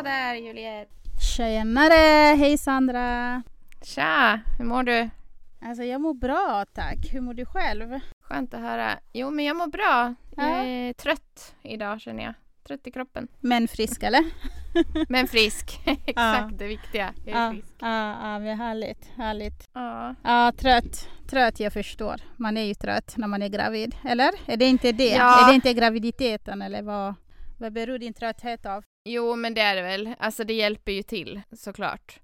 Hallå där Juliette! Tjenare! Hej Sandra! Tja! Hur mår du? Alltså jag mår bra tack. Hur mår du själv? Skönt att höra. Jo, men jag mår bra. Jag Ja. är trött idag känner jag. Trött i kroppen. Men frisk eller? Men frisk. Exakt Ja. det viktiga. Jag är Ja, frisk. ja, ja, men härligt, härligt. Ja. Ja, trött. Trött, jag förstår. Man är ju trött när man är gravid. Eller? Är det inte det? Ja. Är det inte graviditeten eller vad? Vad beror din trötthet av? Jo, men det är det väl. Alltså det hjälper ju till såklart.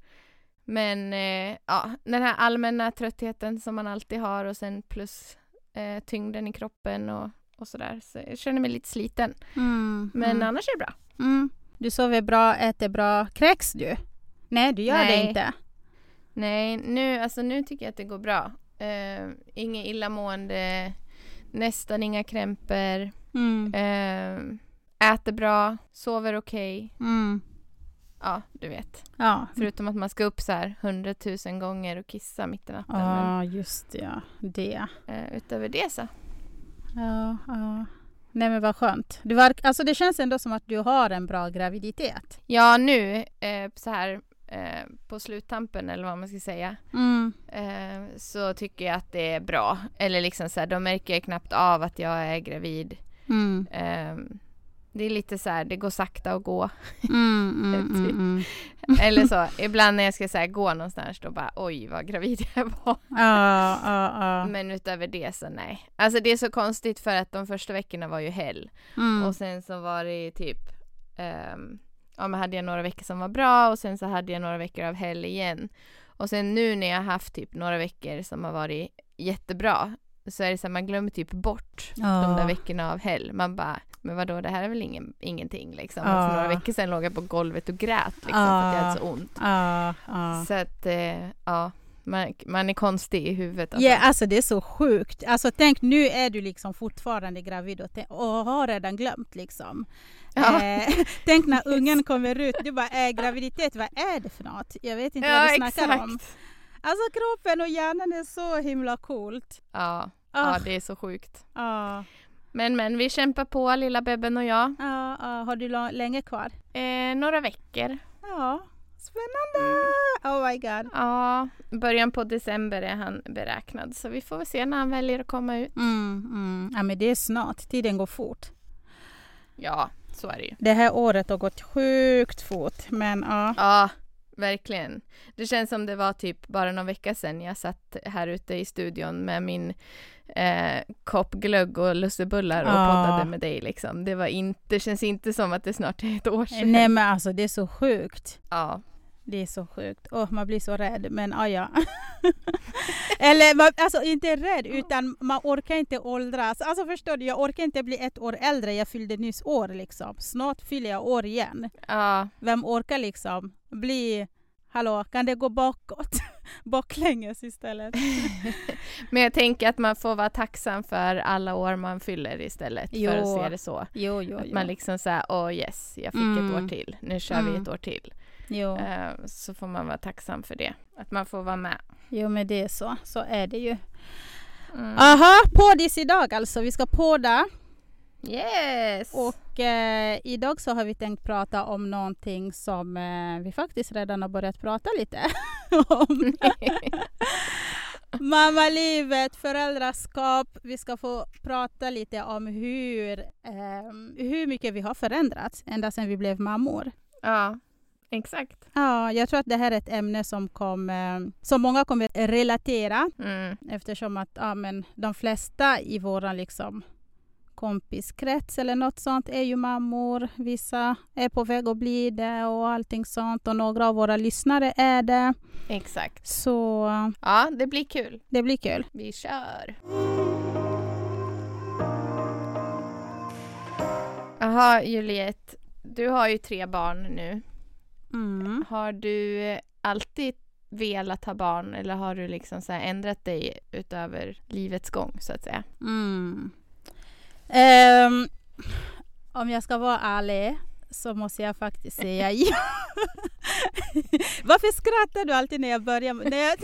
Men eh, ja, den här allmänna tröttheten som man alltid har och sen plus eh, tyngden i kroppen och, och sådär. Så jag känner mig lite sliten. Mm, Men mm, annars är det bra. mm. Du sover bra, äter bra. Kräks du? Nej, du gör det Nej. inte. Nej, nu, alltså nu tycker jag att det går bra. Uh, inget illamående, nästan inga krämpor, Mm. eh, äter bra, sover okej. Mm. Ja, du vet. Ja. Förutom att man ska upp så här hundratusen gånger och kissa mitt i natten. Ja, just det, ja. Det. Men eh, utöver det så. Ja, ja. Nej men vad skönt. Du var, alltså det känns ändå som att du har en bra graviditet. Ja, nu eh, så här eh, på sluttampen eller vad man ska säga. Mm. Eh, så tycker jag att det är bra. Eller liksom så här, då märker jag knappt av att jag är gravid. Mm. Eh, det är lite så här, det går sakta att gå. Mm, mm, mm, Typ. mm. Eller så, ibland när jag ska så här, gå någonstans då bara oj vad gravid jag var. Ja, ja, ja. Men utöver det så nej. Alltså det är så konstigt för att de första veckorna var ju hell. Mm. Och sen så var det typ ehm, Ja men hade jag några veckor som var bra och sen så hade jag några veckor av hell igen. Och sen nu när jag har haft typ några veckor som har varit jättebra så är det så här, man glömmer typ bort de där veckorna av hell. Man bara, men vadå det här är väl ingen, ingenting liksom. Och Ja. för några veckor sedan låg jag på golvet och grät liksom för att jag hade så ont. Ja, ja. Så att, eh, ja, man, man är konstig i huvudet. Alltså. Ja, alltså det är så sjukt. Alltså tänk nu är du liksom fortfarande gravid och, och har redan glömt liksom. Ja. Eh, tänk när ungen kommer ut, du bara äh, graviditet, vad är det för något? Jag vet inte vad Ja, du snackar om. exakt. Alltså kroppen och hjärnan är så himla coolt. Ja, Ah, ja, det är så sjukt. ja, Men men, vi kämpar på lilla bebben och jag. ja, ja. Har du länge kvar? Eh, några veckor. Ja, spännande! Oh my god. Ja, början på december är han beräknad så vi får väl se när han väljer att komma ut. Mm, mm. Ja, men det är snart. Tiden går fort. Ja, så är det ju. Det här året har gått sjukt fort, men ja. Ja, verkligen. Det känns som det var typ bara någon vecka sedan jag satt här ute i studion med min eh, kopp glögg och lussebullar och Ja. poddade med dig liksom. Det var inte, det känns inte som att det snart är ett år sedan. Nej men alltså det är så sjukt. Ja, Det är så sjukt. Åh, man blir så rädd, men ah, ja. Eller man, alltså inte rädd, utan man orkar inte åldras. Alltså förstår du, jag orkar inte bli ett år äldre. Jag fyllde nyss år liksom. Snart fyller jag år igen. ja, Vem orkar liksom bli, hallå, kan det gå bakåt? Baklänges istället. men jag tänker att man får vara tacksam för alla år man fyller istället för att Jo. se det så. Jo, jo, Att jo. man liksom säger, åh yes, jag fick Mm. ett år till, nu kör vi Mm. ett år till. Jo. Eh, så får man vara tacksam för det, att man får vara med. jo, men det är så. Så är det ju. Mm. Aha, poddis idag alltså. Vi ska podda. Yes! Och eh, idag så har vi tänkt prata om någonting som eh, vi faktiskt redan har börjat prata lite om. Mammalivet, föräldraskap. Vi ska få prata lite om hur, eh, hur mycket vi har förändrats ända sedan vi blev mammor. ja, exakt. Ja, jag tror att det här är ett ämne som, kom, eh, som många kommer relatera Mm. eftersom att ja, men de flesta i vår liksom, kompiskrets eller något sånt är ju mammor. Vissa är på väg att bli det och allting sånt och några av våra lyssnare är det. Exakt. Så Ja, det blir kul. det blir kul. Vi kör. Jaha, Juliette. Du har ju tre barn nu. Mm. Har du alltid velat ha barn eller har du liksom så ändrat dig utöver livets gång så att säga? Mm. Ehm, om jag ska vara ärlig så måste jag faktiskt säga ja. Varför skrattar du alltid när jag börjar? När jag,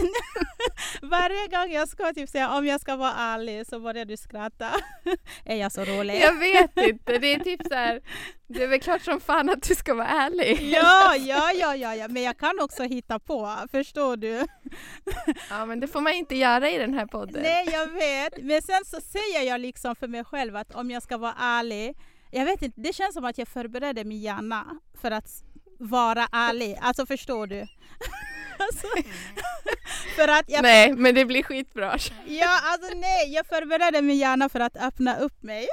varje gång jag ska typ säga om jag ska vara ärlig så börjar du skratta. är jag så rolig? Jag vet inte, det är typ så här, det är väl klart som fan att du ska vara ärlig. ja, ja, ja, ja, ja, men jag kan också hitta på, förstår du? ja, men det får man inte göra i den här podden. Nej, jag vet, men sen så säger jag liksom för mig själv att om jag ska vara ärlig, jag vet inte, det känns som att jag förbereder min hjärna för att vara ärlig, alltså förstår du? alltså, för att jag... Nej, men det blir skitbra. ja, alltså nej, jag förbereder mig gärna för att öppna upp mig.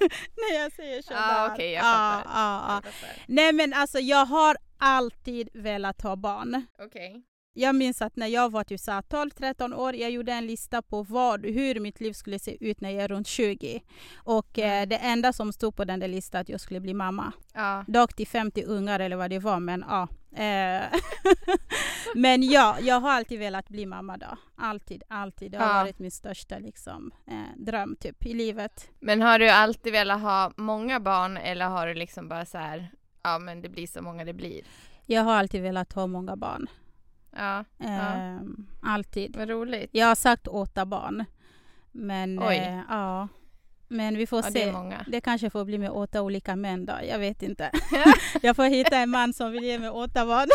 när jag säger sådär. Ah, okay, jag fattar. Ah, ah, ah. Nej men alltså jag har alltid velat ha barn. Okay. Jag minns att när jag var typ 12-13 år, jag gjorde en lista på vad, hur mitt liv skulle se ut när jag är runt 20. Och eh, mm. det enda som stod på den där listan att jag skulle bli mamma. Ja. Dock till 50 ungar eller vad det var, men ja. Eh. men ja, jag har alltid velat bli mamma då. Alltid, alltid. Det har ja. varit min största liksom, eh, dröm typ i livet. Men har du alltid velat ha många barn eller har du liksom bara så här, ja men det blir så många det blir? Jag har alltid velat ha många barn. Ja, eh, Alltid. Vad roligt. Jag har sagt åtta barn. Men eh, ja. Men vi får ja, se. Det, det, kanske får bli med åtta olika män då. Jag vet inte. jag får hitta en man som vill ge mig åtta barn.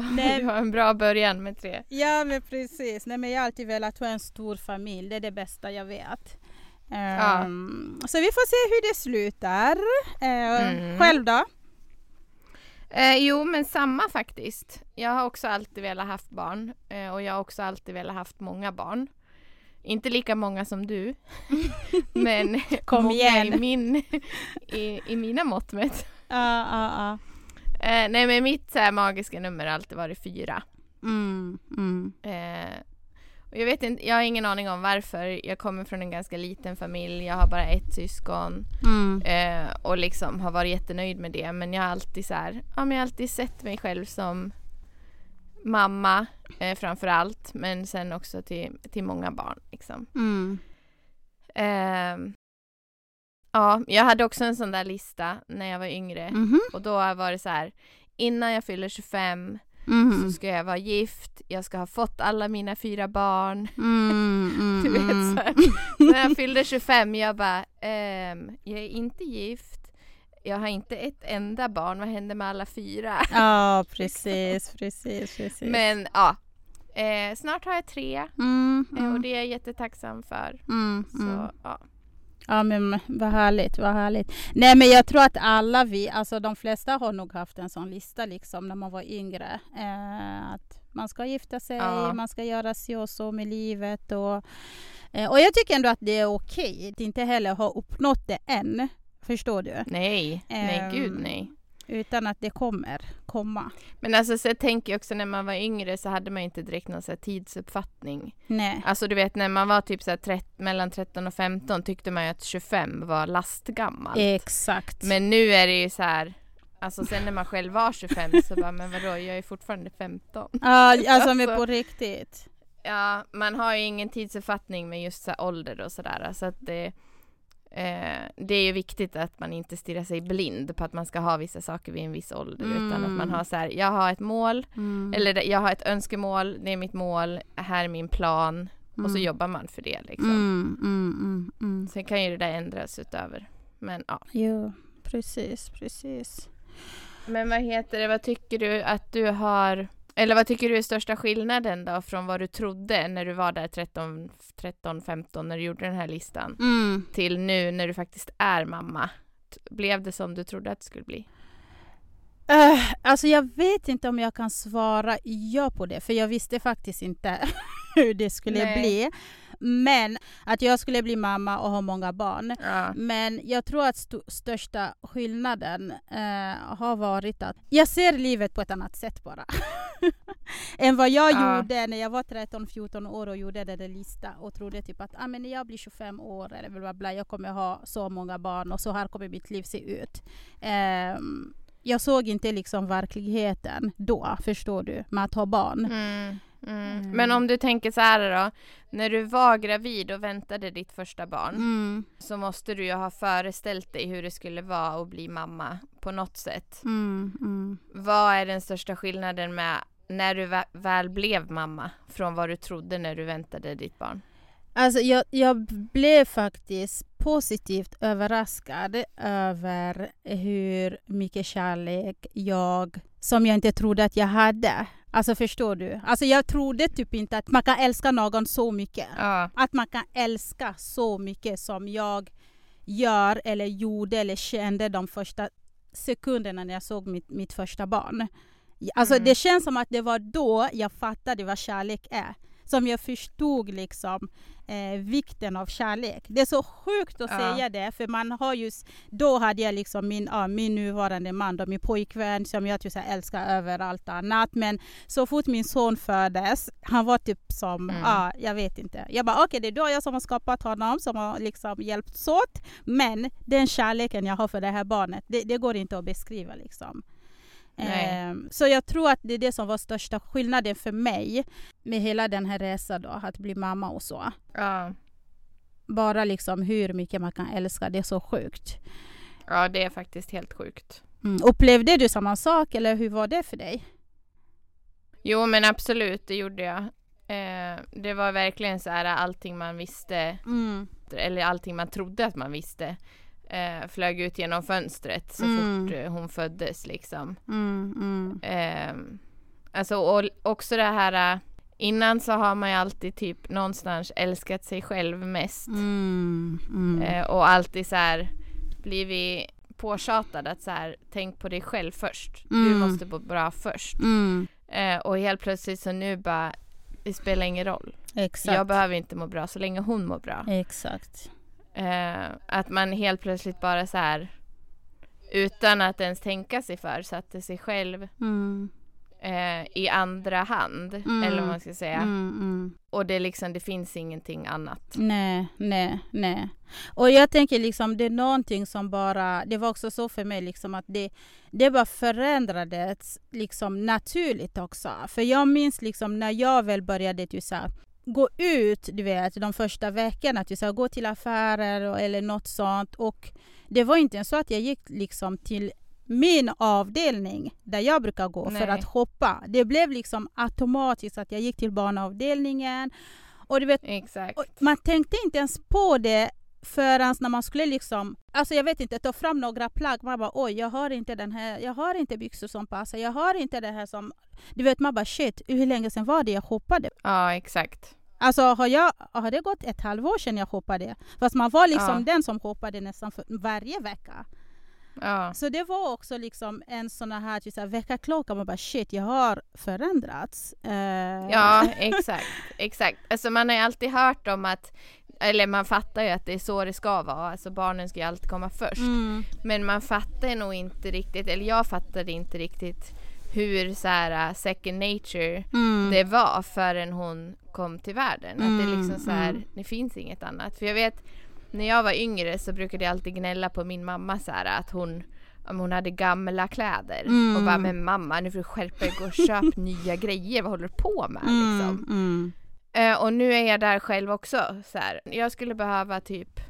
Nej. Du har en bra början med tre. Ja men precis. Nej, men jag har alltid velat ha en stor familj. Det är det bästa jag vet. Um, ja. Så vi får se hur det slutar. Uh, mm. Själv då? Eh, jo, men samma faktiskt. Jag har också alltid velat haft barn eh, och jag har också alltid velat haft många barn. Inte lika många som du, men Kom igen. i, min, i, i mina mått mätt. Ja, ja, ja. Eh, nej, men mitt så magiska nummer har alltid varit fyra. Mm, mm. Eh, och jag vet inte, jag har ingen aning om varför. Jag kommer från en ganska liten familj. Jag har bara ett syskon. Mm. Eh, och liksom har varit jättenöjd med det. Men jag har alltid så här, ja men jag alltid sett mig själv som mamma eh, framför allt. Men sen också till, till många barn liksom. Mm. Eh, ja, jag hade också en sån där lista när jag var yngre. Mm -hmm. Och då var det så här, innan jag fyller 25 Mm. Så ska jag vara gift, jag ska ha fått alla mina fyra barn. Mm, mm, du vet mm. så, När jag fyllde 25, jag bara, ehm, jag är inte gift. Jag har inte ett enda barn, vad händer med alla fyra? Ja, precis, precis, precis. Men ja, eh, snart har jag tre mm, eh, och mm. det är jag jättetacksam för. Så, ja. Ja men vad härligt, vad härligt. Nej men jag tror att alla vi, alltså de flesta har nog haft en sån lista liksom när man var yngre. Eh, att man ska gifta sig, ja. man ska göra si och så med livet och, eh, och jag tycker ändå att det är okej att inte heller ha uppnått det än. Förstår du? Nej, eh, nej gud ehm, nej. Utan att det kommer komma. Men alltså så jag tänker också när man var yngre så hade man inte direkt någon så tidsuppfattning. Nej. Alltså du vet när man var typ så här, mellan 13 och 15 tyckte man ju att 25 var lastgammalt. Exakt. Men nu är det ju så här Alltså sen när man själv var 25 så bara men vadå jag är fortfarande 15. Ja alltså, alltså men på riktigt. Ja man har ju ingen tidsuppfattning med just så ålder och sådär så att det Eh, det är ju viktigt att man inte stirrar sig blind på att man ska ha vissa saker vid en viss ålder mm. utan att man mm. har så här, jag har ett mål mm. eller jag har ett önskemål, det är mitt mål, här är min plan mm. och så mm. jobbar man för det liksom. Mm, Sen kan ju det där ändras utöver. Men ja. Jo, precis, precis. Men vad heter det, vad tycker du att du har eller vad tycker du är största skillnaden då från vad du trodde när du var där 13, 13 15 när du gjorde den här listan mm. till nu när du faktiskt är mamma? Blev det som du trodde att det skulle bli? Uh, alltså jag vet inte om jag kan svara ja på det, för jag visste faktiskt inte hur det skulle Nej. bli. Men att jag skulle bli mamma och ha många barn. Ja. Men jag tror att st största skillnaden uh, har varit att jag ser livet på ett annat sätt bara. än vad jag ja. gjorde när jag var 13-14 år och gjorde den där listan och trodde typ att ah, men när jag blir 25 år eller bla, bla, bla, jag kommer ha så många barn och så här kommer mitt liv se ut. Um, jag såg inte liksom verkligheten då, förstår du, med att ha barn. Mm, mm. Men om du tänker så här då, när du var gravid och väntade ditt första barn mm. så måste du ju ha föreställt dig hur det skulle vara att bli mamma på något sätt. Mm, mm. Vad är den största skillnaden med när du vä- väl blev mamma från vad du trodde när du väntade ditt barn? Alltså jag, jag blev faktiskt positivt överraskad över hur mycket kärlek jag, som jag inte trodde att jag hade. Alltså förstår du? Alltså jag trodde typ inte att man kan älska någon så mycket. Ja. Att man kan älska så mycket som jag gör eller gjorde eller kände de första sekunderna när jag såg mitt, mitt första barn. Alltså Mm. det känns som att det var då jag fattade vad kärlek är. Som jag förstod liksom eh, vikten av kärlek. Det är så sjukt att Ja. säga det för man har just, då hade jag liksom min, ja, min nuvarande man, då, min pojkvän som jag typ älskar över allt annat. Men så fort min son föddes, han var typ som, Mm. ja, jag vet inte. Jag bara okej det är då jag som har skapat honom, som har liksom hjälpts åt. Men den kärleken jag har för det här barnet, det, det går inte att beskriva liksom. Ehm, så jag tror att det är det som var största skillnaden för mig med hela den här resan då, att bli mamma och så. Ja. Bara liksom hur mycket man kan älska, det är så sjukt. ja, det är faktiskt helt sjukt. Mm. Upplevde du samma sak eller hur var det för dig? Jo men absolut, det gjorde jag. Eh, det var verkligen så här allting man visste, Mm. eller allting man trodde att man visste, eh, flög ut genom fönstret så Mm. fort eh, hon föddes liksom. Mm, mm. Eh, alltså och också det här, eh, innan så har man ju alltid typ någonstans älskat sig själv mest. Mm, mm. Eh, och alltid så här blivit påtjatad att så här, tänk på dig själv först. Du Mm. måste må bra först. Eh, och helt plötsligt så nu bara, det spelar ingen roll. Exakt. Jag behöver inte må bra så länge hon mår bra. Exakt. Eh, att man helt plötsligt bara så här utan att ens tänka sig för satte sig själv Mm. eh, i andra hand. Mm. Eller vad man ska säga. Mm, mm. Och det, liksom, det finns ingenting annat. Nej, nej, nej. Och jag tänker liksom det är någonting som bara, det var också så för mig liksom att det, det bara förändrades liksom naturligt också. För jag minns liksom när jag väl började typ så här, gå ut, du vet, de första veckorna, här, gå till affärer och, eller något sånt. Och det var inte så att jag gick liksom till min avdelning där jag brukar gå för Nej. att shoppa. Det blev liksom automatiskt att jag gick till barnavdelningen. Och du vet, och man tänkte inte ens på det förrän när man skulle liksom, alltså jag vet inte, ta fram några plagg. Man bara oj, jag har inte den här, jag har inte byxor som passar, jag har inte det här som... Du vet, man bara shit, hur länge sedan var det jag shoppade? Ja, exakt. Alltså har, jag, har det gått ett halvår sedan jag shoppade? Fast man var liksom Ja. den som shoppade nästan för, varje vecka. Ja. Så det var också liksom en sån här, typ så här väckarklocka. Man bara shit, jag har förändrats. Eh, Ja, exakt. exakt. Alltså man har ju alltid hört om att, eller man fattar ju att det är så det ska vara. Alltså barnen ska ju alltid komma först. Mm, Men man fattar nog inte riktigt, eller jag fattade inte riktigt hur så här uh, second nature mm, det var förrän hon kom till världen. Att det Mm, liksom så här, mm. det finns inget annat. För jag vet, när jag var yngre så brukade jag alltid gnälla på min mamma så här att hon om hon hade gamla kläder Mm. och bara men mamma nu får du skärpa dig, och köp nya grejer, vad håller du på med liksom? Eh, och nu är jag där själv också. Så här. Jag skulle behöva typ,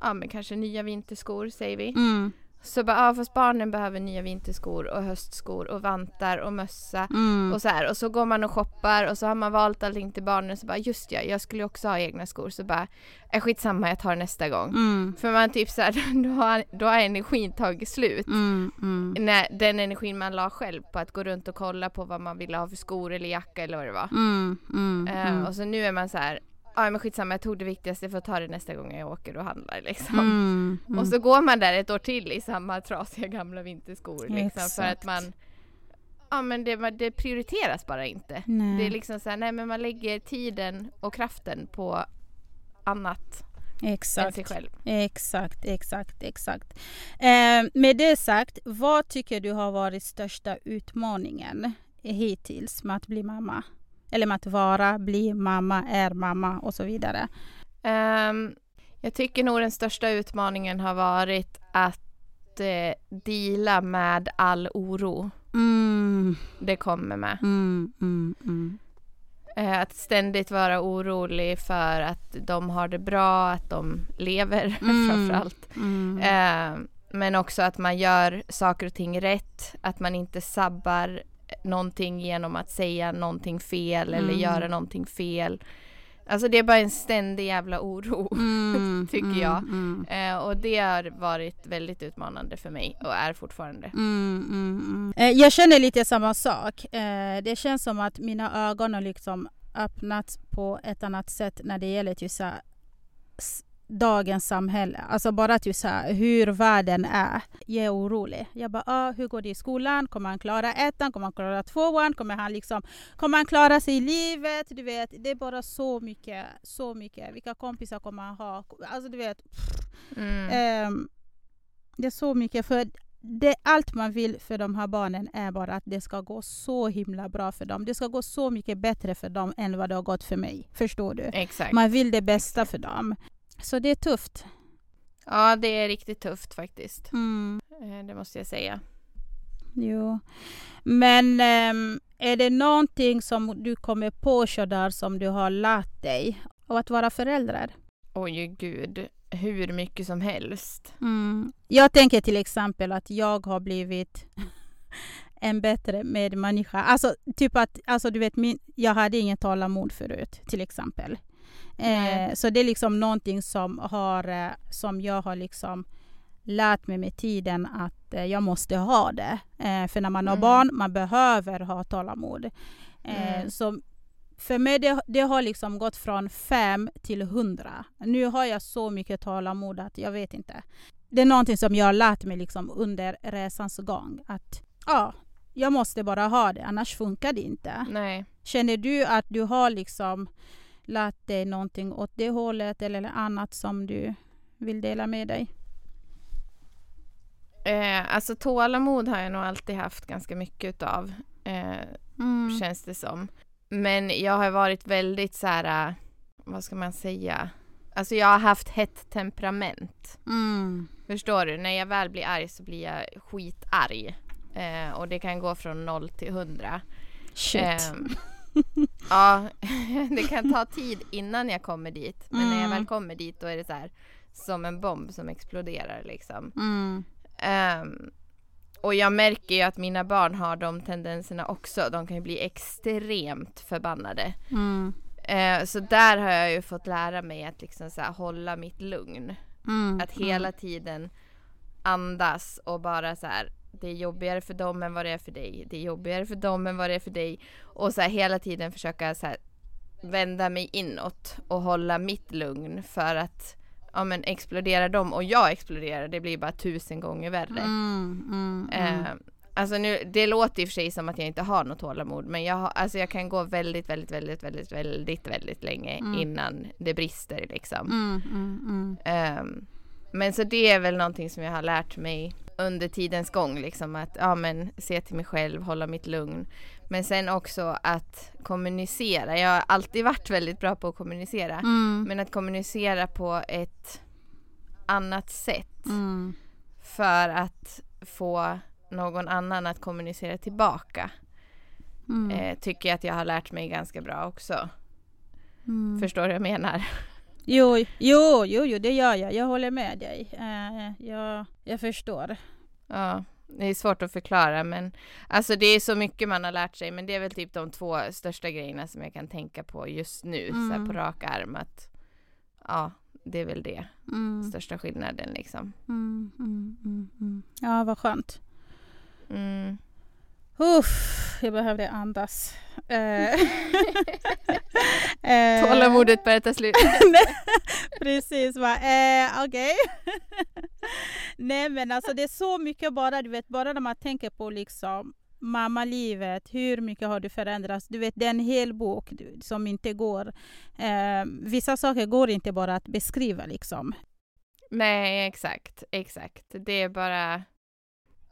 ja men kanske nya vinterskor säger vi. Mm, så bara, ja fast barnen behöver nya vinterskor och höstskor och vantar och mössa. mm. Och så här. Och så går man och shoppar och så har man valt allting till barnen så bara just ja, jag skulle också ha egna skor. Så bara, äh, skitsamma jag tar nästa gång. Mm, För man typ så här, då har, då har energin tagit slut. mm, mm. När, den energin man la själv på att gå runt och kolla på vad man ville ha för skor eller jacka eller vad det var. Mm. och så nu är man så här, ja men skitsamma jag tog det viktigaste för att ta det nästa gång jag åker och handlar liksom. Mm, mm. Och så går man där ett år till i samma trasiga gamla vinterskor liksom för att man Ja men det, det prioriteras bara inte. Nej. Det är liksom så här, nej men man lägger tiden och kraften på annat än Exakt. sig själv. Exakt, exakt, exakt. Eh, med det sagt, vad tycker du har varit största utmaningen hittills med att bli mamma? Eller med att vara, bli mamma, är mamma och så vidare. Ehm, jag tycker nog den största utmaningen har varit att eh, deala med all oro Mm, det kommer med. mm, mm, mm. Eh, att ständigt vara orolig för att de har det bra, att de lever Mm. framförallt. Eh, men också att man gör saker och ting rätt, att man inte sabbar någonting genom att säga någonting fel eller Mm. göra någonting fel. Alltså det är bara en ständig jävla oro. Mm, tycker mm, jag. Mm. Eh, och det har varit väldigt utmanande för mig och är fortfarande. Mm, mm. Eh, Jag känner lite samma sak. Eh, Det känns som att mina ögon har liksom öppnats på ett annat sätt när det gäller här, s- dagens samhälle. Alltså bara till så här, hur världen är. Jag är orolig. Jag bara, ah, hur går det i skolan? Kommer han klara ettan? Kommer han klara tvåan? Kommer han, liksom, kommer han klara sig i livet? Du vet, det är bara så mycket. Så mycket. Vilka kompisar kommer han ha? Alltså du vet, Mm. Ehm, det är så mycket. För det, allt man vill för de här barnen är bara att det ska gå så himla bra för dem. Det ska gå så mycket bättre för dem än vad det har gått för mig. Förstår du? Exakt. Man vill det bästa för dem. Så det är tufft. Ja, det är riktigt tufft faktiskt. Mm, Eh, det måste jag säga. jo. Men ehm, är det någonting som du kommer på Shodar som du har lärt dig av att vara förälder? Oj, gud. Hur mycket som helst. Mm. Jag tänker till exempel att jag har blivit en bättre medmänniska. Alltså, typ att, alltså, du vet, min, jag hade ingen tålamod förut, till exempel. Eh, Nej. så det är liksom någonting som, har, eh, som jag har liksom lärt mig med tiden att eh, jag måste ha det. Eh, för när man har Mm. barn, man behöver ha tålamod. Eh, Mm. så för mig det, det har liksom gått från fem till hundra. Nu har jag så mycket tålamod att jag vet inte. Det är någonting som jag har lärt mig liksom under resans gång. Att ja, jag måste bara ha det, annars funkar det inte. Nej. Känner du att du har liksom lärt dig någonting åt det hållet eller annat som du vill dela med dig? Eh, alltså tålamod har jag nog alltid haft ganska mycket utav. Eh, Mm. känns det som. Men jag har varit väldigt så här, äh, vad ska man säga? Alltså jag har haft hett temperament. Mm. Förstår du? När jag väl blir arg så blir jag skitarg. Eh, och det kan gå från noll till hundra. Shit. Ehm, ja, det kan ta tid innan jag kommer dit. Men när jag Mm. väl kommer dit då är det så här som en bomb som exploderar liksom. Mm. Ehm, och jag märker ju att mina barn har de tendenserna också. De kan ju bli extremt förbannade. Mm. Eh, så där har jag ju fått lära mig att liksom så här, hålla mitt lugn. Mm. Att hela tiden andas och bara så här. Det är jobbigare för dem än vad det är för dig. Det är jobbigare för dem än vad det är för dig. Och så här, hela tiden försöka så här, vända mig inåt och hålla mitt lugn för att ja, men exploderar de och jag exploderar det blir bara tusen gånger värre. Mm. Mm. Mm. Eh, alltså nu, det låter i och för sig som att jag inte har något tålamod men jag, har, alltså jag kan gå väldigt, väldigt, väldigt, väldigt, väldigt, väldigt länge Mm. innan det brister liksom. Mm. Men så det är väl någonting som jag har lärt mig under tidens gång liksom att ja men se till mig själv, hålla mitt lugn. Men sen också att kommunicera. Jag har alltid varit väldigt bra på att kommunicera. Mm. Men att kommunicera på ett annat sätt Mm. för att få någon annan att kommunicera tillbaka Mm. eh, tycker jag att jag har lärt mig ganska bra också. Mm. Förstår du vad jag menar? Jo, jo, jo, jo, det gör jag. Jag håller med dig. Eh, jag, jag förstår. Ja, det är svårt att förklara men alltså det är så mycket man har lärt sig men det är väl typ de två största grejerna som jag kan tänka på just nu så här Mm. på rak arm att ja, det är väl det Mm. största skillnaden liksom. Mm, mm, mm, mm. Ja, vad skönt. Uff, jag behövde andas. Eh, eh, Tålamodet börjar ta slut. Precis, va. Eh, okej. Nej men alltså det är så mycket bara, du vet, bara när man tänker på liksom mammalivet, hur mycket har du förändrats? Du vet, det är en hel bok du, som inte går... Eh, vissa saker går inte bara att beskriva liksom. Nej, exakt, exakt. Det är bara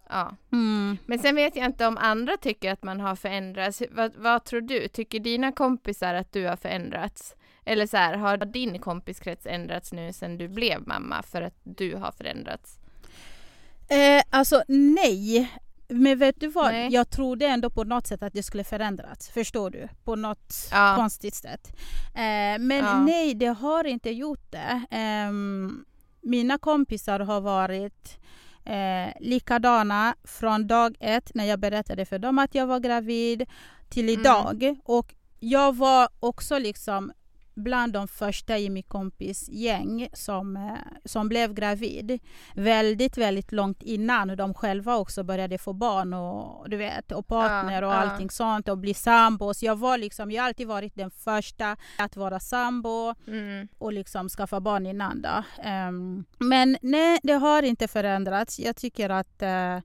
ja. Mm. Men sen vet jag inte om andra tycker att man har förändrats. Vad, vad tror du? Tycker dina kompisar att du har förändrats? Eller så här, har din kompiskrets ändrats nu sedan du blev mamma för att du har förändrats? Eh, alltså nej. Men vet du vad? Nej. Jag trodde ändå på något sätt att det skulle förändras. Förstår du? På något Ja. konstigt sätt. Eh, men Ja. nej, det har inte gjort det. Ehm, mina kompisar har varit eh, likadana från dag ett när jag berättade för dem att jag var gravid till Mm. idag. Och jag var också liksom bland de första i mitt kompisgäng som, eh, som blev gravid. Väldigt, väldigt långt innan de själva också började få barn och, du vet, och partner och ja. allting sånt och bli sambos. Jag, var liksom, jag har alltid varit den första att vara sambo Mm. och liksom skaffa barn innan. Då. Ehm, men nej, det har inte förändrats. Jag tycker att eh,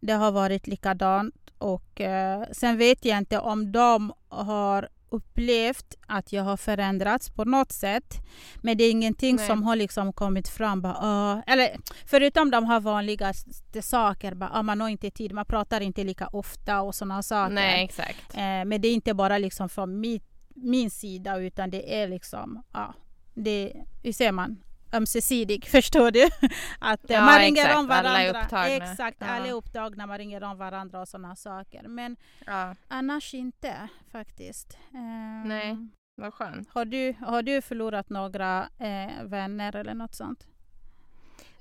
det har varit likadant. Och, eh, sen vet jag inte om de har upplevt att jag har förändrats på något sätt. Men det är ingenting Nej. som har liksom kommit fram. Bara, "Ah", eller, förutom de här vanligaste saker. Bara, "Ah, man har inte tid, man pratar inte lika ofta och sådana saker. Nej, exakt. Eh, men det är inte bara liksom från mitt, min sida utan det är liksom, ja, det, hur ser man? Ömsesidig, förstår du? Att eh, Ja, man ringer exakt. om varandra. Alla är upptagna. Exakt, Ja. alla är upptagna, man ringer om varandra och sådana saker. Men Ja, annars inte faktiskt. Eh, Nej. vad skönt. Har du, har du förlorat några eh, vänner eller något sånt?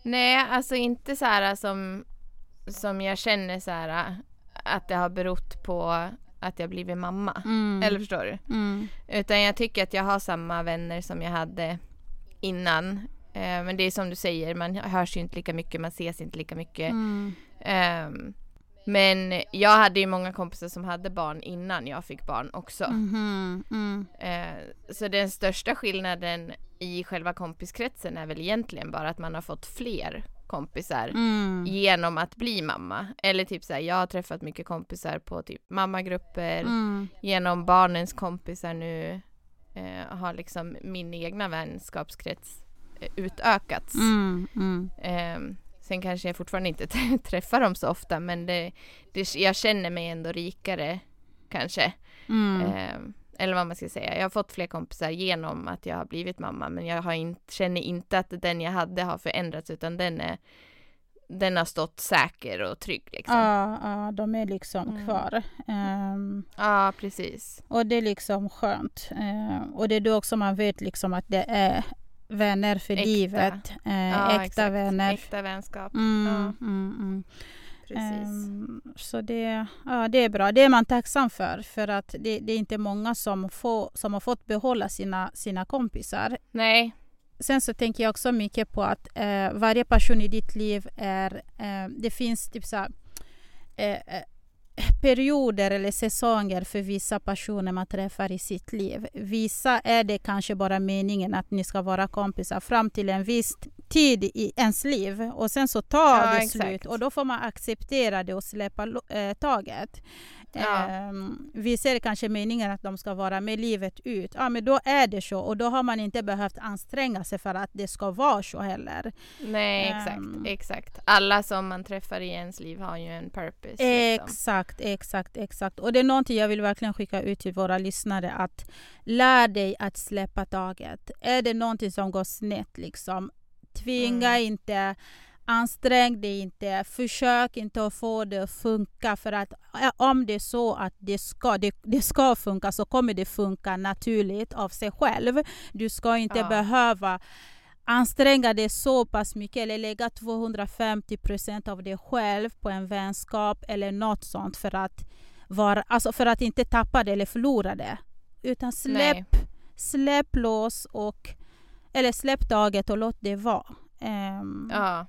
Nej, alltså inte så här som, som jag känner så här att det har berott på att jag blivit mamma. Mm. Eller förstår du? Mm. Utan jag tycker att jag har samma vänner som jag hade innan. Eh, men det är som du säger, man hörs ju inte lika mycket, man ses inte lika mycket. Mm. Ehm, men jag hade ju många kompisar som hade barn innan jag fick barn också. Mhm. Mm. Eh, så den största skillnaden i själva kompiskretsen är väl egentligen bara att man har fått fler kompisar Mm. genom att bli mamma. Eller typ såhär, jag har träffat mycket kompisar på typ mammagrupper, Mm. genom barnens kompisar nu eh, har liksom min egna vänskapskrets eh, utökats. Mm. Mm. Eh, sen kanske jag fortfarande inte träffar dem så ofta men det, det, jag känner mig ändå rikare kanske. Mm. Eh, eller vad man ska säga. Jag har fått fler kompisar genom att jag har blivit mamma men jag har inte, känner inte att den jag hade har förändrats utan den är den har stått säker och trygg liksom. Ja, ja, de är liksom Mm. kvar. Ehm, Ja, precis. och det är liksom skönt. Ehm, och det är då också man vet liksom att det är vänner för Äkta. livet. Eh, Ja, äkta exakt. vänner. Äkta vänskap. Mm, Ja. mm, mm. Precis. Ehm, så det, ja, det är bra. Det är man tacksam för. För att det, det är inte många som, får, som har fått behålla sina, sina kompisar. Nej, Sen så tänker jag också mycket på att eh, varje person i ditt liv är... Eh, det finns typ så här, eh, eh, perioder eller säsonger för vissa personer man träffar i sitt liv. Vissa är det kanske bara meningen att ni ska vara kompisar fram till en viss tid i ens liv och sen så tar Ja, det exakt. slut och då får man acceptera det och släppa eh, taget. Ja. Ehm, är det kanske meningen att de ska vara med livet ut. Ja, men då är det så och då har man inte behövt anstränga sig för att det ska vara så heller. nej exakt, Ehm. exakt. Alla som man träffar i ens liv har ju en purpose. Liksom. Exakt, exakt, exakt. Och det är någonting jag vill verkligen skicka ut till våra lyssnare att lär dig att släppa taget. Är det någonting som går snett liksom, tvinga Mm. inte, ansträng dig inte, försök inte att få det att funka för att om det är så att det ska, det, det ska funka så kommer det funka naturligt av sig själv. Du ska inte Ja. behöva anstränga dig så pass mycket eller lägga 250 procent av dig själv på en vänskap eller något sånt för att, vara, alltså för att inte tappa det eller förlora det. Utan släpp, Nej. släpp lås och eller släpp taget och låt det vara. Ehm, Ja,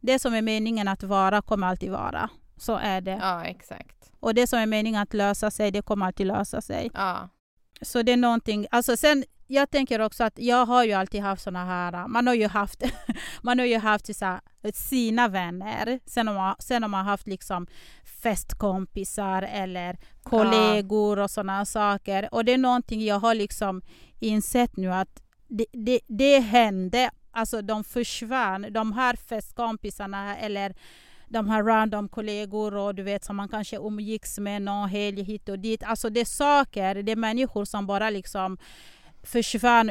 Det som är meningen att vara kommer alltid vara. Så är det. ja exakt. Och det som är meningen att lösa sig, det kommer alltid lösa sig. Ja, Så det är någonting, alltså sen jag tänker också att jag har ju alltid haft såna här, man har ju haft, man har ju haft så sina vänner, sen har, man, sen har man haft liksom festkompisar eller kollegor och såna saker. Och det är någonting jag har liksom insett nu att det, det, det hände, alltså de försvann, de här festkompisarna eller de här random kollegor och du vet som man kanske umgicks med någon helg hit och dit. Alltså det är saker, det är människor som bara liksom försvann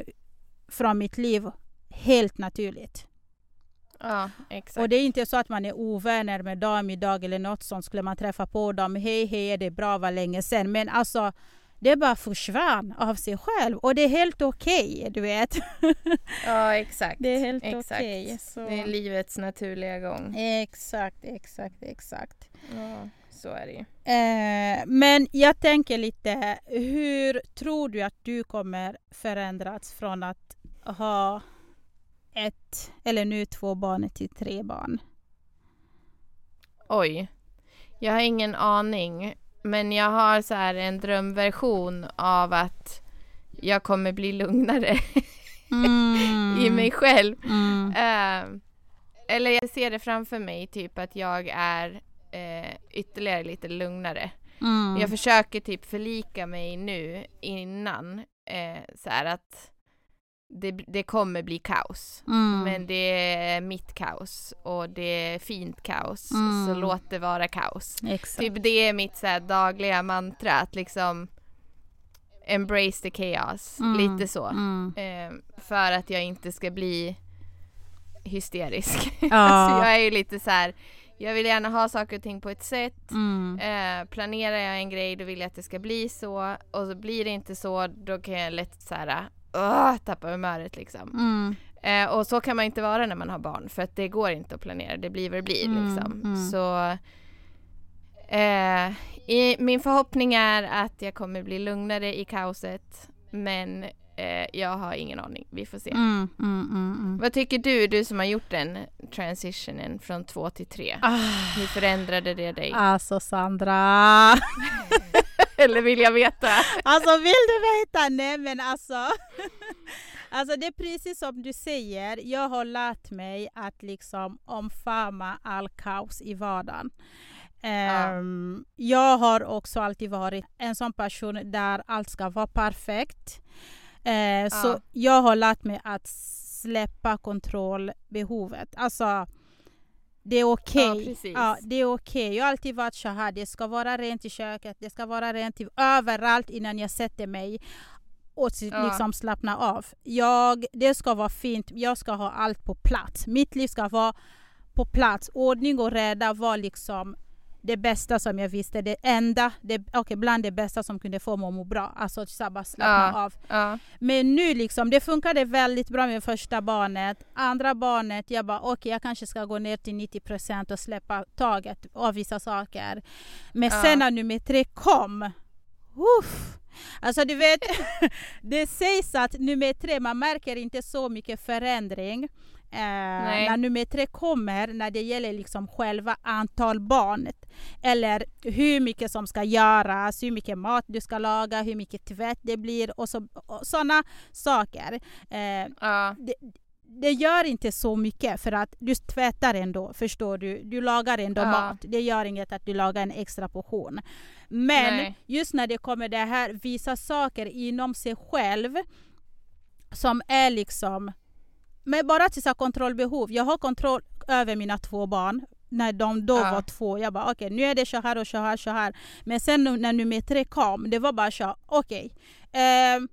från mitt liv helt naturligt. ja exakt. Och det är inte så att man är ovänner med dem idag eller något sånt. Skulle man träffa på dem, hej hej, är det bra, var länge sedan. Men alltså det bara försvann av sig själv och det är helt okej, okay, du vet. Ja, exakt. Det är helt okej. så- Det är livets naturliga gång. Exakt, exakt, exakt. Ja, så är det ju. Eh, men jag tänker lite, hur tror du att du kommer förändras från att ha ett, eller nu två barn till tre barn? Oj. Jag har ingen aning. Men jag har så här en drömversion av att jag kommer bli lugnare i mig själv. Mm. Eh, eller jag ser det framför mig, typ att jag är eh, ytterligare lite lugnare. Mm. Jag försöker typ förlika mig nu innan eh, så här att det, det kommer bli kaos. Mm. Men det är mitt kaos och det är fint kaos. Mm. Så låt det vara kaos. Exakt. Typ det är mitt så här dagliga mantra att liksom embrace the chaos. Mm. Lite så. Mm. Eh, för att jag inte ska bli hysterisk. Ja. alltså jag är ju lite så här. Jag vill gärna ha saker och ting på ett sätt. Mm. Eh, planerar jag en grej då vill jag att det ska bli så. Och så blir det inte så då kan jag lätt så här, uh, tappa humöret liksom. Mm. Eh, och så kan man inte vara när man har barn för att det går inte att planera. Det blir vad det blir Mm, liksom. mm. Så eh, i, min förhoppning är att jag kommer bli lugnare i kaoset. Men eh, jag har ingen aning. Vi får se. Mm. Mm. Mm. Mm. Vad tycker du, du som har gjort den transitionen från två till tre? Ah. Hur förändrade det dig? Alltså Sandra. Eller vill jag veta? Alltså vill du veta? Nej men alltså. Alltså det är precis som du säger. Jag har lärt mig att liksom omfamna all kaos i vardagen. Ehm, Jag har också alltid varit en sån person där allt ska vara perfekt. Eh, Så Ja. jag har lärt mig att släppa kontrollbehovet. Alltså det är okej. Ja, precis. Ja, det är okej. Jag har alltid varit så här. Det ska vara rent i köket, det ska vara rent i, överallt innan jag sätter mig och Ja. liksom slappna av. Jag, det ska vara fint. Jag ska ha allt på plats. Mitt liv ska vara på plats. Ordning och reda var liksom det bästa som jag visste. Det enda, det, okay, bland det bästa som kunde få mig att må bra. Alltså så här bara slappna Ja. av. Ja, Men nu liksom, det funkade väldigt bra med första barnet. Andra barnet, jag bara okej, jag kanske ska gå ner till 90% och släppa taget av vissa saker. Men Ja. sen när nummer tre kom, uff, Alltså du vet, det sägs att nummer tre, man märker inte så mycket förändring. Eh, när nummer tre kommer, när det gäller liksom själva antal barn. Eller hur mycket som ska göras, hur mycket mat du ska laga, hur mycket tvätt det blir och, så, och sådana saker. Eh, ja, det, det gör inte så mycket för att du tvättar ändå, förstår du. Du lagar ändå Ja. mat. Det gör inget att du lagar en extra portion. Men Nej. just när det kommer det här, vissa saker inom sig själv som är liksom men bara till så kontrollbehov. Jag har kontroll över mina två barn när de då Ja. var två. Jag bara okej, nu är det så här och så här så här. Men sen nu- när nummer tre kom, det var bara så okej. ehm,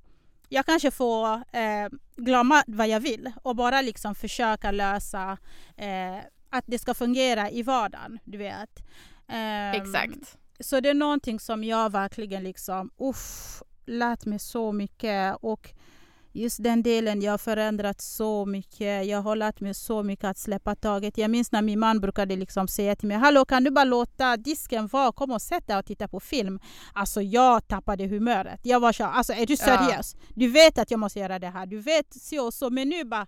jag kanske får eh, glömma vad jag vill och bara liksom försöka lösa eh, att det ska fungera i vardagen. Du vet. Ehm, exakt. så det är någonting som jag verkligen liksom, uff, lärt mig så mycket. Och just den delen, jag har förändrat så mycket. Jag har lärt mig så mycket att släppa taget. Jag minns när min man brukade liksom säga till mig, hallå kan du bara låta disken vara? Kom och sätt dig och titta på film. Alltså jag tappade humöret. Jag var så, alltså är du Ja. seriös? Du vet att jag måste göra det här. Du vet så och så. Men nu bara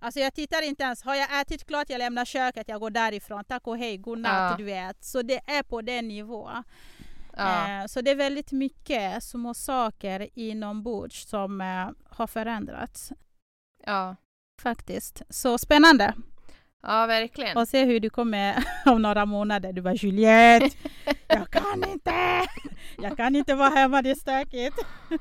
Alltså jag tittar inte ens. Har jag ätit klart, jag lämnar köket, jag går därifrån. Tack och hej, godnatt, Ja. du vet. Så det är på den nivån. Ja. Eh, så det är väldigt mycket små saker inombords som eh, har förändrats ja. faktiskt. Så spännande ja, verkligen. att se hur du kommer om några månader. Du bara Juliette, jag kan inte. Jag kan inte vara hemma, det är stökigt.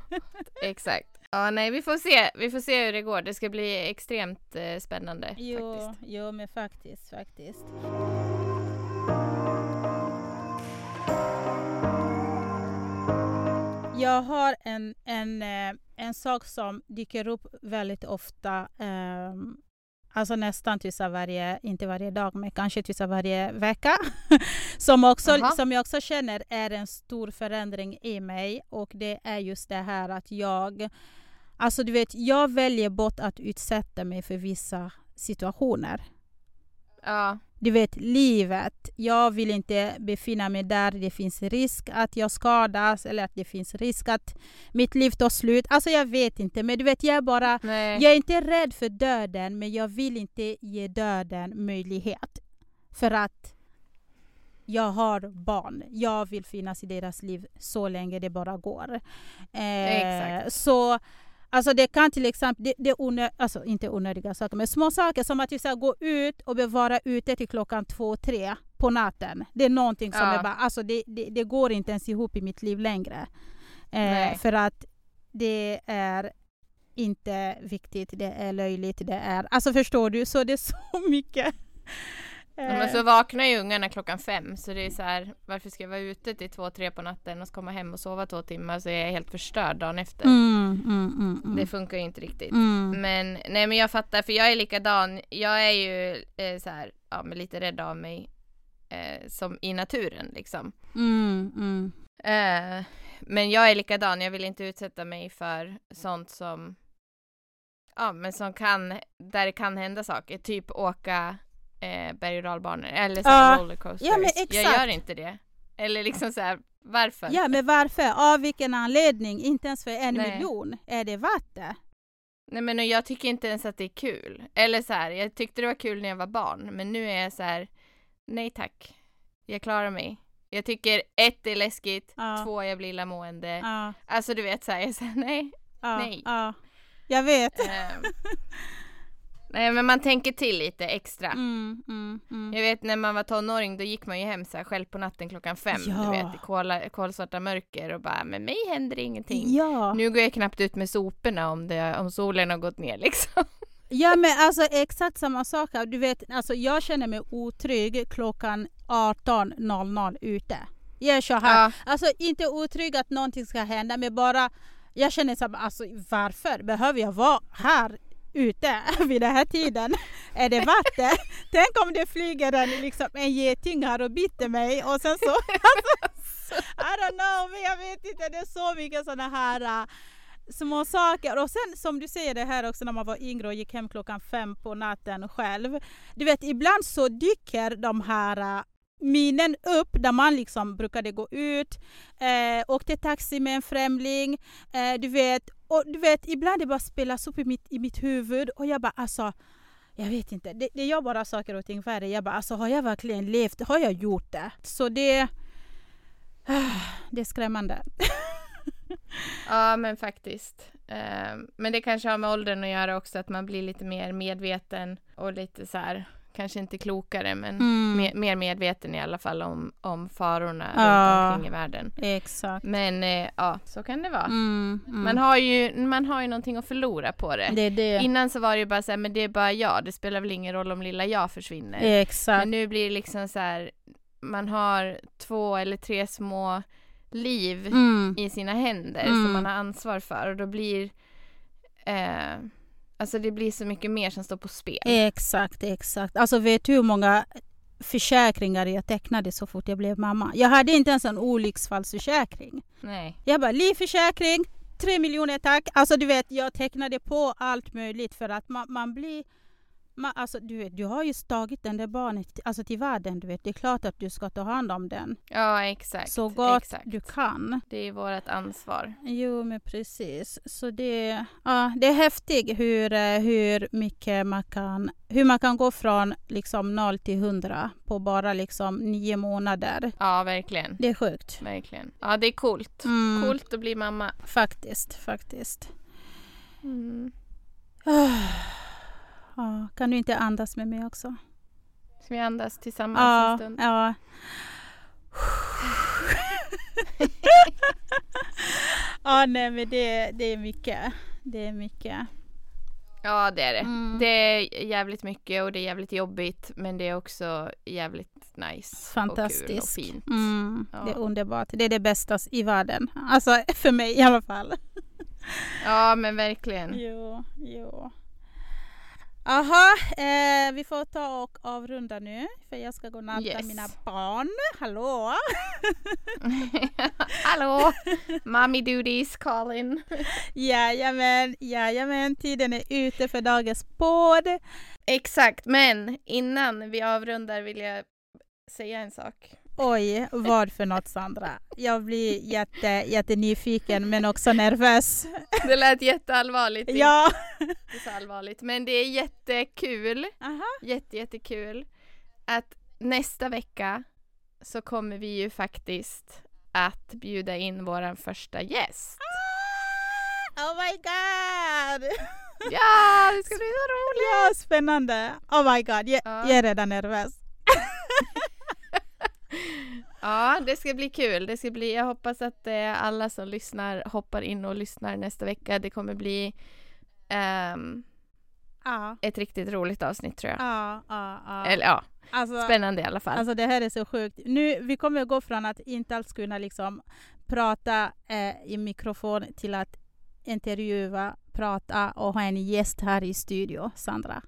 Exakt. Ja, nej, vi får se. Vi får se hur det går. Det ska bli extremt eh, spännande Jo, faktiskt. jo men faktiskt, faktiskt. Jag har en, en, eh, en sak som dyker upp väldigt ofta. ehm, Alltså nästan typ varje, inte varje dag, men kanske typ varje vecka. som, också, som jag också känner är en stor förändring i mig. Och det är just det här att jag... Alltså du vet, jag väljer bort att utsätta mig för vissa situationer. Ja. Du vet, livet. Jag vill inte befinna mig där det finns risk att jag skadas eller att det finns risk att mitt liv tar slut. Alltså jag vet inte, men du vet, jag är bara... Nej. Jag är inte rädd för döden, men jag vill inte ge döden möjlighet. För att jag har barn. Jag vill finnas i deras liv så länge det bara går. Eh, Exakt. Så Alltså det kan till exempel, det, det onö, alltså inte onödiga saker, men små saker som att vi ska gå ut och vara ute till klockan två, tre på natten. Det är någonting som Ja. är bara, alltså det, det, det går inte ens ihop i mitt liv längre. Eh, för att det är inte viktigt, det är löjligt, det är... Alltså förstår du? Så det är så mycket. Men Eh, så vaknar ju ungarna klockan fem så det är så här varför ska jag vara ute till två, tre på natten och så komma hem och sova två timmar så är jag helt förstörd dagen efter. mm, mm, mm, mm. Det funkar ju inte riktigt. Mm. Men nej men jag fattar för jag är likadan. Jag är ju eh, så här, ja men lite rädd av mig eh, som i naturen liksom. Mm. Eh, men jag är likadan. Jag vill inte utsätta mig för sånt som ja men som kan där det kan hända saker. Typ åka eh, berg och dalbanor eller så Ja. rollercoasters. Ja, men Jag exakt. gör inte det. Eller liksom så här varför? Ja, men varför? Av vilken anledning? Inte ens för en Nej. miljon. Är det värt det? Nej men jag tycker inte ens att det är kul. Eller så här, jag tyckte det var kul när jag var barn, men nu är jag så här, nej tack. Jag klarar mig. Jag tycker ett, det är läskigt, Ja. två, jag blir illamående. Ja, Alltså du vet så här, jag säger nej. ja, Nej. ja. Jag vet. Ehm. nej men man tänker till lite extra. Mm, mm, mm. Jag vet när man var tonåring då gick man ju hem så här själv på natten klockan fem, Ja. du vet i kola, kolsvarta mörker och bara med mig händer ingenting. Ja. Nu går jag knappt ut med soporna om, det, om solen har gått ner liksom. ja, men alltså exakt samma sak. här. Du vet, alltså, jag känner mig otrygg klockan 18.00 ute. Jag är så här. Ja. Alltså inte otrygg att någonting ska hända, men bara jag känner så här, alltså varför behöver jag vara här ute vid den här tiden? Är det det? Tänk om det flyger en, liksom, en geting här och biter mig och sen så... Alltså, I don't know, men jag vet inte. Det är så mycket sådana här äh, små saker. Och sen som du säger det här också när man var yngre och gick hem klockan fem på natten själv. Du vet ibland så dyker de här äh, minnen upp där man liksom brukade gå ut, eh, åkte taxi med en främling, eh, du vet. Och du vet, ibland det bara spelas upp i mitt, i mitt huvud och jag bara alltså jag vet inte, det, det gör bara saker och ting värre. Jag bara alltså har jag verkligen levt? Har jag gjort det? Så det, det är skrämmande. Ja men faktiskt. Eh, men det kanske har med åldern att göra också att man blir lite mer medveten och lite så här kanske inte klokare men Mm. me- mer medveten i alla fall om, om farorna Ja. runt omkring i världen. Exakt. Men eh, ja, så kan det vara. Mm, mm. Man, har ju, man har ju någonting att förlora på det. det det. Innan så var det ju bara så här, men det är bara jag, det spelar väl ingen roll om lilla jag försvinner. Exakt. Men nu blir det liksom så här, man har två eller tre små liv Mm. i sina händer Mm. som man har ansvar för och då blir eh, Alltså det blir så mycket mer som står på spel. Exakt, exakt. Alltså vet du hur många försäkringar jag tecknade så fort jag blev mamma? Jag hade inte ens en olycksfallsförsäkring. Nej. Jag bara livförsäkring, tre miljoner tack. Alltså du vet, jag tecknade på allt möjligt för att man, man blir... Man, alltså, du, vet, du har ju tagit den där barnet alltså, till världen. Du vet. Det är klart att du ska ta hand om den Ja exakt. så gott exakt. du kan. Det är vårt ansvar. Jo, men precis. Så det, ja, det är häftigt hur, eh, hur mycket man kan, hur man kan gå från liksom 0 till 100 på bara liksom nio månader. Ja verkligen. Det är sjukt. Verkligen. Ja det är coolt. Mm, Coolt att bli mamma. Faktiskt, faktiskt. Mm. Ja, kan du inte andas med mig också? Ska vi andas tillsammans en Ja, stund? ja. ja, nej men det, det är mycket. Det är mycket. Ja det är det. Mm. Det är jävligt mycket och det är jävligt jobbigt men det är också jävligt nice och kul och Fantastiskt. fint. Mm, Ja. Det är underbart. Det är det bästa i världen. Alltså för mig i alla fall. Ja men verkligen. Jo, jo. Aha, eh, vi får ta och avrunda nu för jag ska gå och natta Yes. mina barn. Hallå! Hallå! Mommy duties calling. Jajamän, jajamän, tiden är ute för dagens podd. Exakt, men innan vi avrundar vill jag säga en sak. Oj, vad för något Sandra? Jag blir jätte, jättenyfiken men också nervös. Det lät jätteallvarligt. Ja! Så allvarligt. Men det är jättekul, Aha. jätte, jättekul att nästa vecka så kommer vi ju faktiskt att bjuda in våran första gäst. Oh my god! Ja, det ska bli så roligt! Ja, spännande! Oh my god, jag, Ja. jag är redan nervös. Ja, det ska bli kul. Det ska bli, jag hoppas att eh, alla som lyssnar hoppar in och lyssnar nästa vecka. Det kommer bli ehm, Ja, ett riktigt roligt avsnitt tror jag. ja, ja. ja. Eller ja, Alltså, spännande i alla fall. Alltså det här är så sjukt. Nu, vi kommer att gå från att inte alls kunna liksom prata eh, i mikrofon till att intervjua, prata och ha en gäst här i studio, Sandra.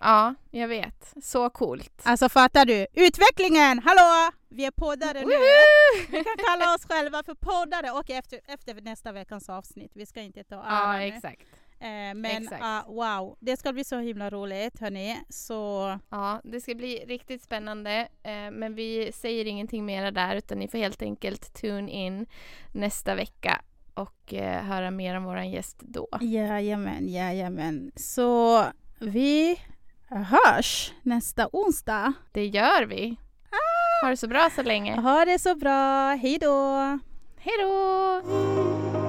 Ja, jag vet. Så coolt. Alltså fattar du? Utvecklingen! Hallå! Vi är poddare nu. Vi kan kalla oss själva för poddare och efter, efter nästa veckans avsnitt. Vi ska inte ta Ja, exakt. Eh, men ah, wow, det ska bli så himla roligt hörni. Så Ja, det ska bli riktigt spännande. Eh, men vi säger ingenting mera där utan ni får helt enkelt tune in nästa vecka och eh, höra mer om våran gäst då. Jajamän, jajamän. Så vi hörs nästa onsdag. Det gör vi. Ha det så bra så länge. Ha det så bra. Hej då! Hej då!